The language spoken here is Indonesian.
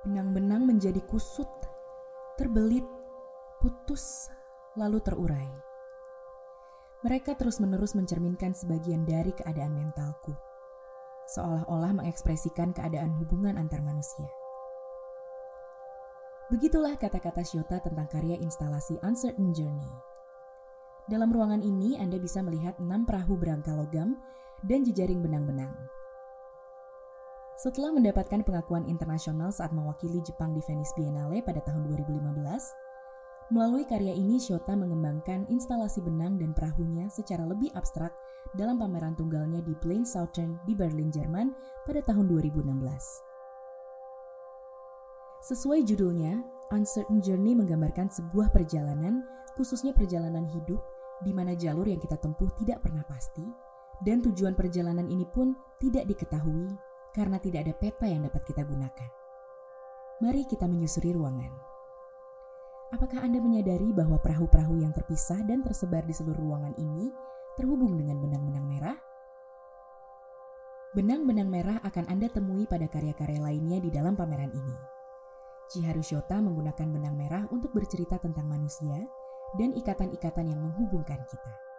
Benang-benang menjadi kusut, terbelit, putus, lalu terurai. Mereka terus-menerus mencerminkan sebagian dari keadaan mentalku, seolah-olah mengekspresikan keadaan hubungan antar manusia. Begitulah kata-kata Shota tentang karya instalasi Uncertain Journey. Dalam ruangan ini Anda bisa melihat enam perahu berangka logam dan jejaring benang-benang. Setelah mendapatkan pengakuan internasional saat mewakili Jepang di Venice Biennale pada tahun 2015, melalui karya ini Shota mengembangkan instalasi benang dan perahunya secara lebih abstrak dalam pameran tunggalnya di Plain Southern di Berlin, Jerman pada tahun 2016. Sesuai judulnya, Uncertain Journey menggambarkan sebuah perjalanan, khususnya perjalanan hidup, di mana jalur yang kita tempuh tidak pernah pasti, dan tujuan perjalanan ini pun tidak diketahui karena tidak ada peta yang dapat kita gunakan. Mari kita menyusuri ruangan. Apakah Anda menyadari bahwa perahu-perahu yang terpisah dan tersebar di seluruh ruangan ini terhubung dengan benang-benang merah? Benang-benang merah akan Anda temui pada karya-karya lainnya di dalam pameran ini. Chiharu Shota menggunakan benang merah untuk bercerita tentang manusia dan ikatan-ikatan yang menghubungkan kita.